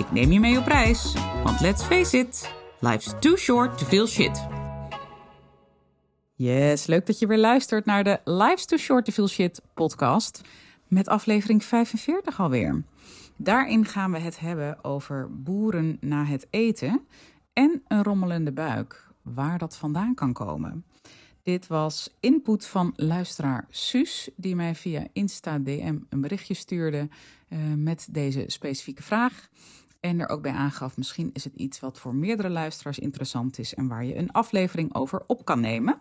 Ik neem je mee op reis, want let's face it, life's too short to feel shit. Yes, leuk dat je weer luistert naar de Life's Too Short to Feel Shit podcast met aflevering 45 alweer. Daarin gaan we het hebben over boeren na het eten en een rommelende buik, waar dat vandaan kan komen. Dit was input van luisteraar Suus, die mij via Insta DM een berichtje stuurde uh, met deze specifieke vraag. En er ook bij aangaf, misschien is het iets wat voor meerdere luisteraars interessant is en waar je een aflevering over op kan nemen.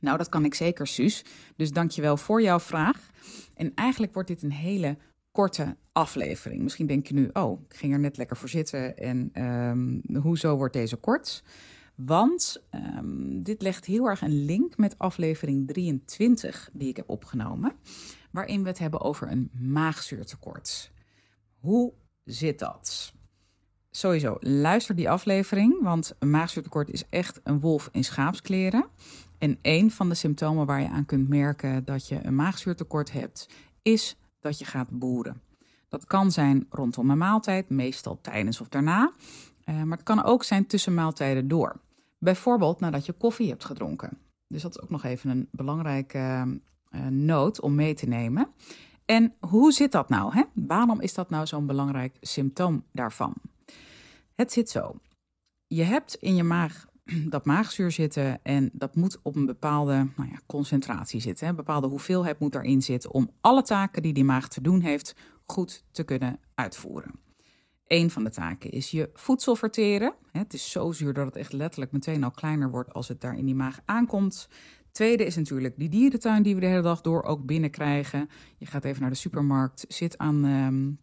Nou, dat kan ik zeker, Suus. Dus dankjewel voor jouw vraag. En eigenlijk wordt dit een hele korte aflevering. Misschien denk je nu, oh, ik ging er net lekker voor zitten en um, hoezo wordt deze kort? Want um, dit legt heel erg een link met aflevering 23 die ik heb opgenomen, waarin we het hebben over een maagzuurtekort. Hoe zit dat? Sowieso, luister die aflevering, want een maagzuurtekort is echt een wolf in schaapskleren. En een van de symptomen waar je aan kunt merken dat je een maagzuurtekort hebt, is dat je gaat boeren. Dat kan zijn rondom een maaltijd, meestal tijdens of daarna. Uh, maar het kan ook zijn tussen maaltijden door. Bijvoorbeeld nadat je koffie hebt gedronken. Dus dat is ook nog even een belangrijke uh, noot om mee te nemen. En hoe zit dat nou? Hè? Waarom is dat nou zo'n belangrijk symptoom daarvan? Het zit zo. Je hebt in je maag dat maagzuur zitten en dat moet op een bepaalde nou ja, concentratie zitten. Een bepaalde hoeveelheid moet daarin zitten om alle taken die die maag te doen heeft goed te kunnen uitvoeren. Een van de taken is je voedsel verteren. Het is zo zuur dat het echt letterlijk meteen al kleiner wordt als het daar in die maag aankomt. Tweede is natuurlijk die dierentuin die we de hele dag door ook binnenkrijgen. Je gaat even naar de supermarkt, zit aan um,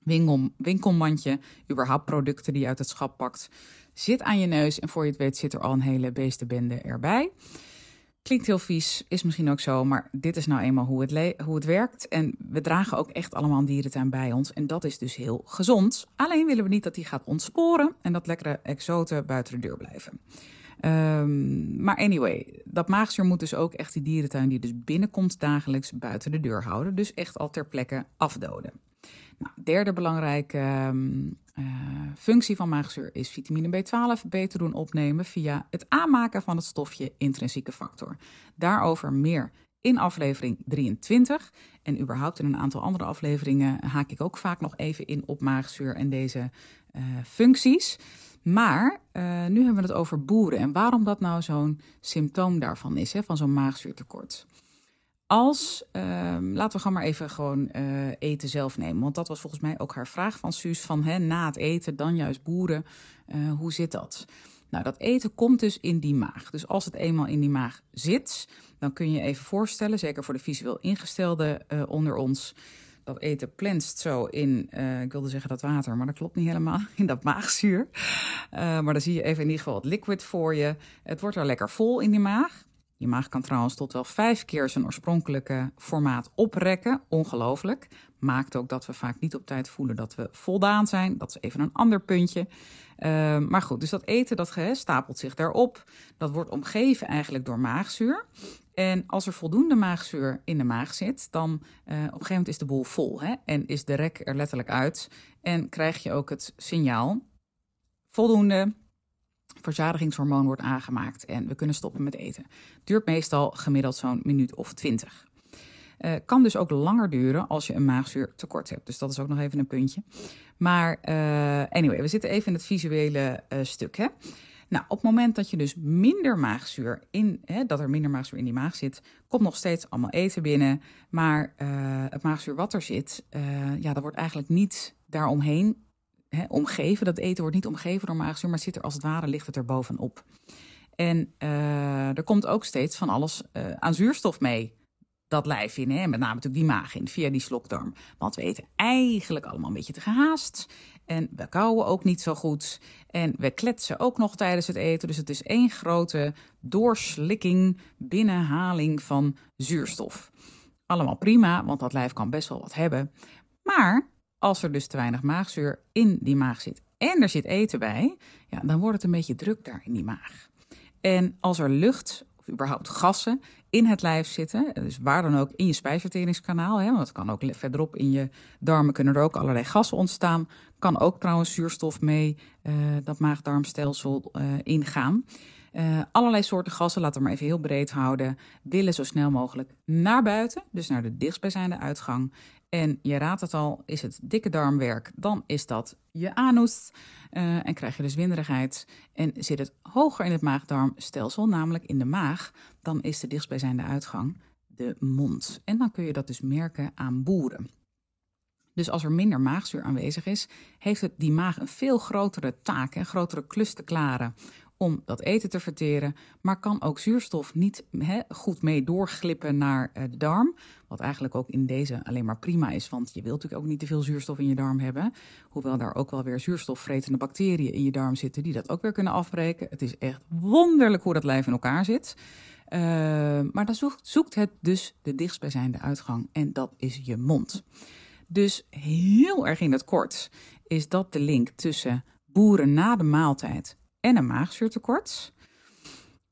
winkel, winkelmandje, überhaupt producten die je uit het schap pakt. Zit aan je neus en voor je het weet zit er al een hele beestenbende erbij. Klinkt heel vies, is misschien ook zo, maar dit is nou eenmaal hoe het, hoe het werkt. En we dragen ook echt allemaal dierentuin bij ons. En dat is dus heel gezond. Alleen willen we niet dat die gaat ontsporen en dat lekkere exoten buiten de deur blijven. Um, maar anyway, dat maagzuur moet dus ook echt die dierentuin die dus binnenkomt dagelijks buiten de deur houden. Dus echt al ter plekke afdoden. Nou, derde belangrijke um, uh, functie van maagzuur is vitamine B12 beter doen opnemen via het aanmaken van het stofje intrinsieke factor. Daarover meer in aflevering 23. En überhaupt in een aantal andere afleveringen haak ik ook vaak nog even in op maagzuur en deze uh, functies. Maar uh, nu hebben we het over boeren en waarom dat nou zo'n symptoom daarvan is, hè, van zo'n maagzuurtekort. Als, uh, laten we gewoon maar even gewoon uh, eten zelf nemen. Want dat was volgens mij ook haar vraag van Suus. Van hè, na het eten dan juist boeren. Uh, hoe zit dat? Nou, dat eten komt dus in die maag. Dus als het eenmaal in die maag zit, dan kun je even voorstellen, zeker voor de visueel ingestelde onder ons, dat eten plenst zo in, uh, ik wilde zeggen dat water, maar dat klopt niet helemaal, in dat maagzuur. Uh, maar dan zie je even in ieder geval het liquid voor je. Het wordt er lekker vol in die maag. Je maag kan trouwens tot wel vijf keer zijn oorspronkelijke formaat oprekken. Ongelooflijk. Maakt ook dat we vaak niet op tijd voelen dat we voldaan zijn. Dat is even een ander puntje. Uh, maar goed, dus dat eten dat stapelt zich daarop. Dat wordt omgeven eigenlijk door maagzuur. En als er voldoende maagzuur in de maag zit, dan uh, op een gegeven moment is de boel vol. Hè? En is de rek er letterlijk uit. En krijg je ook het signaal: voldoende, verzadigingshormoon wordt aangemaakt en we kunnen stoppen met eten. Duurt meestal gemiddeld zo'n minuut of twintig. Uh, kan dus ook langer duren als je een maagzuurtekort hebt. Dus dat is ook nog even een puntje. Maar uh, anyway, we zitten even in het visuele stuk. Hè? Nou, op het moment dat je dus minder maagzuur in, hè, dat er minder maagzuur in die maag zit, komt nog steeds allemaal eten binnen. Maar het maagzuur wat er zit, ja, dat wordt eigenlijk niet daaromheen hè, omgeven. Dat eten wordt niet omgeven door maagzuur, maar zit er als het ware, ligt het er bovenop. En uh, er komt ook steeds van alles uh, aan zuurstof mee. Dat lijf in. Hè? Met name natuurlijk die maag in, via die slokdarm. Want we eten eigenlijk allemaal een beetje te gehaast. En we kauwen ook niet zo goed. En we kletsen ook nog tijdens het eten. Dus het is één grote doorslikking, binnenhaling van zuurstof. Allemaal prima, want dat lijf kan best wel wat hebben. Maar als er dus te weinig maagzuur in die maag zit en er zit eten bij, ja, dan wordt het een beetje druk daar in die maag. En als er lucht überhaupt gassen in het lijf zitten, dus waar dan ook in je spijsverteringskanaal, hè, want het kan ook verderop in je darmen kunnen er ook allerlei gassen ontstaan, kan ook trouwens zuurstof mee uh, dat maag-darmstelsel uh, ingaan. Uh, allerlei soorten gassen, laten we maar even heel breed houden, willen zo snel mogelijk naar buiten, dus naar de dichtstbijzijnde uitgang. En je raadt het al, is het dikke darmwerk, dan is dat je anus. Uh, en krijg je dus winderigheid. En zit het hoger in het maagdarmstelsel, namelijk in de maag, dan is de dichtstbijzijnde uitgang de mond. En dan kun je dat dus merken aan boeren. Dus als er minder maagzuur aanwezig is, heeft die maag een veel grotere taak, een grotere klus te klaren om dat eten te verteren, maar kan ook zuurstof niet goed mee doorglippen naar uh, de darm. Wat eigenlijk ook in deze alleen maar prima is, want je wilt natuurlijk ook niet te veel zuurstof in je darm hebben. Hoewel daar ook wel weer zuurstofvretende bacteriën in je darm zitten die dat ook weer kunnen afbreken. Het is echt wonderlijk hoe dat lijf in elkaar zit. Uh, maar dan zoekt, zoekt het dus de dichtstbijzijnde uitgang en dat is je mond. Dus heel erg in het kort is dat de link tussen boeren na de maaltijd en een maagzuurtekort.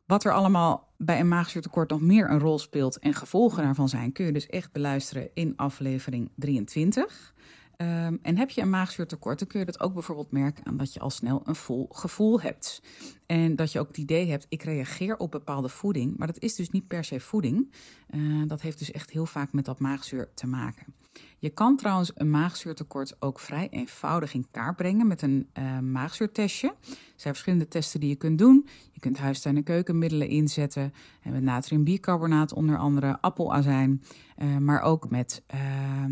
Wat er allemaal bij een maagzuurtekort nog meer een rol speelt en gevolgen daarvan zijn, kun je dus echt beluisteren in aflevering 23. Um, en heb je een maagzuurtekort, dan kun je dat ook bijvoorbeeld merken aan dat je al snel een vol gevoel hebt. En dat je ook het idee hebt, ik reageer op bepaalde voeding, maar dat is dus niet per se voeding. Uh, dat heeft dus echt heel vaak met dat maagzuur te maken. Je kan trouwens een maagzuurtekort ook vrij eenvoudig in kaart brengen met een uh, maagzuurtestje. Er zijn verschillende testen die je kunt doen. Je kunt huistuin- en keukenmiddelen inzetten. En met natriumbicarbonaat onder andere, appelazijn. Uh, maar ook met uh.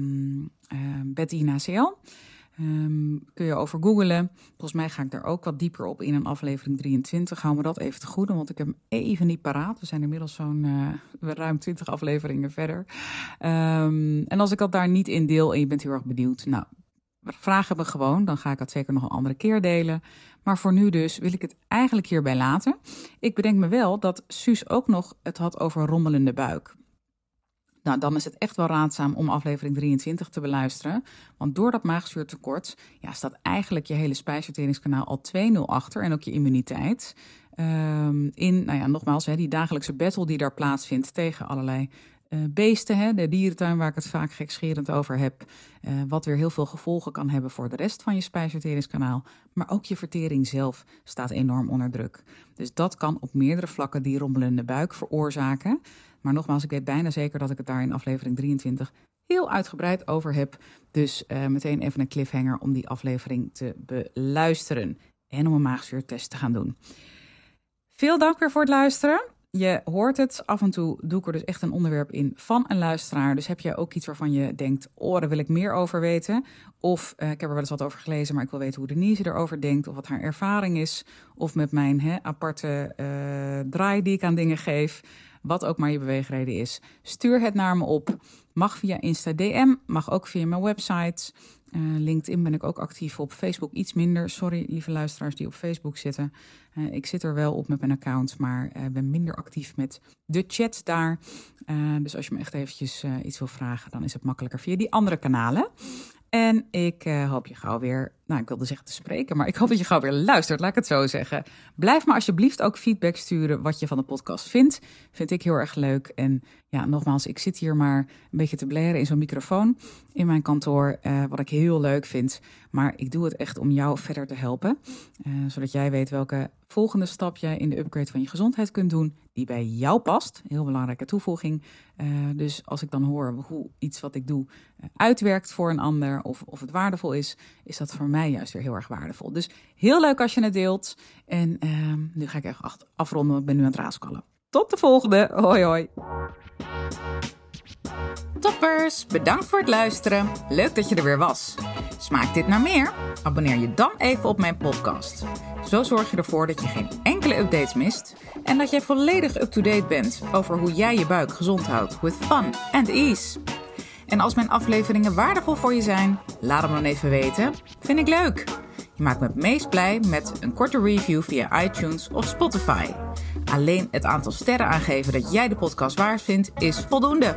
Um, kun je over googlen. Volgens mij ga ik daar ook wat dieper op in een aflevering 23. Hou me dat even te goede, want ik heb hem even niet paraat. We zijn inmiddels zo'n uh, ruim 20 afleveringen verder. Um, en als ik dat daar niet in deel en je bent heel erg benieuwd, nou, vraag me gewoon. Dan ga ik dat zeker nog een andere keer delen. Maar voor nu dus wil ik het eigenlijk hierbij laten. Ik bedenk me wel dat Suus ook nog het had over rommelende buik. Nou, dan is het echt wel raadzaam om aflevering 23 te beluisteren. Want door dat maagzuurtekort ja, staat eigenlijk je hele spijsverteringskanaal al 2-0 achter en ook je immuniteit. Um, in, nou ja, nogmaals, hè, die dagelijkse battle die daar plaatsvindt tegen allerlei uh, beesten, hè, de dierentuin waar ik het vaak gekscherend over heb, uh, wat weer heel veel gevolgen kan hebben voor de rest van je spijsverteringskanaal. Maar ook je vertering zelf staat enorm onder druk. Dus dat kan op meerdere vlakken die rommelende buik veroorzaken. Maar nogmaals, ik weet bijna zeker dat ik het daar in aflevering 23 heel uitgebreid over heb. Dus uh, meteen even een cliffhanger om die aflevering te beluisteren. En om een maagzuurtest te gaan doen. Veel dank weer voor het luisteren. Je hoort het, af en toe doe ik er dus echt een onderwerp in van een luisteraar. Dus heb je ook iets waarvan je denkt, oh, daar wil ik meer over weten. Of uh, ik heb er wel eens wat over gelezen, maar ik wil weten hoe Denise erover denkt. Of wat haar ervaring is. Of met mijn hè, aparte uh, draai die ik aan dingen geef wat ook maar je beweegreden is. Stuur het naar me op. Mag via Insta DM, mag ook via mijn website. Uh, LinkedIn ben ik ook actief op. Facebook iets minder. Sorry, lieve luisteraars die op Facebook zitten. Uh, ik zit er wel op met mijn account, maar uh, ben minder actief met de chat daar. dus als je me echt eventjes iets wil vragen, dan is het makkelijker via die andere kanalen. En ik hoop je gauw weer, nou ik wilde zeggen te spreken, maar ik hoop dat je gauw weer luistert, laat ik het zo zeggen. Blijf me alsjeblieft ook feedback sturen wat je van de podcast vindt. Vind ik heel erg leuk. En ja, nogmaals, ik zit hier maar een beetje te blaren in zo'n microfoon in mijn kantoor, uh, wat ik heel leuk vind. Maar ik doe het echt om jou verder te helpen, uh, zodat jij weet welke volgende stap jij in de upgrade van je gezondheid kunt doen, die bij jou past. Heel belangrijke toevoeging. Uh, dus als ik dan hoor hoe iets wat ik doe uitwerkt voor een ander of, of het waardevol is, is dat voor mij juist weer heel erg waardevol. Dus heel leuk als je het deelt. En ehm, nu ga ik echt afronden, ik ben nu aan het raaskallen. Tot de volgende. Hoi hoi. Toppers, bedankt voor het luisteren. Leuk dat je er weer was. Smaakt dit naar meer? Abonneer je dan even op mijn podcast. Zo zorg je ervoor dat je geen enkele updates mist en dat jij volledig up-to-date bent over hoe jij je buik gezond houdt with fun and ease. En als mijn afleveringen waardevol voor je zijn, laat hem dan even weten. Vind ik leuk. Je maakt me het meest blij met een korte review via iTunes of Spotify. Alleen het aantal sterren aangeven dat jij de podcast waard vindt is voldoende.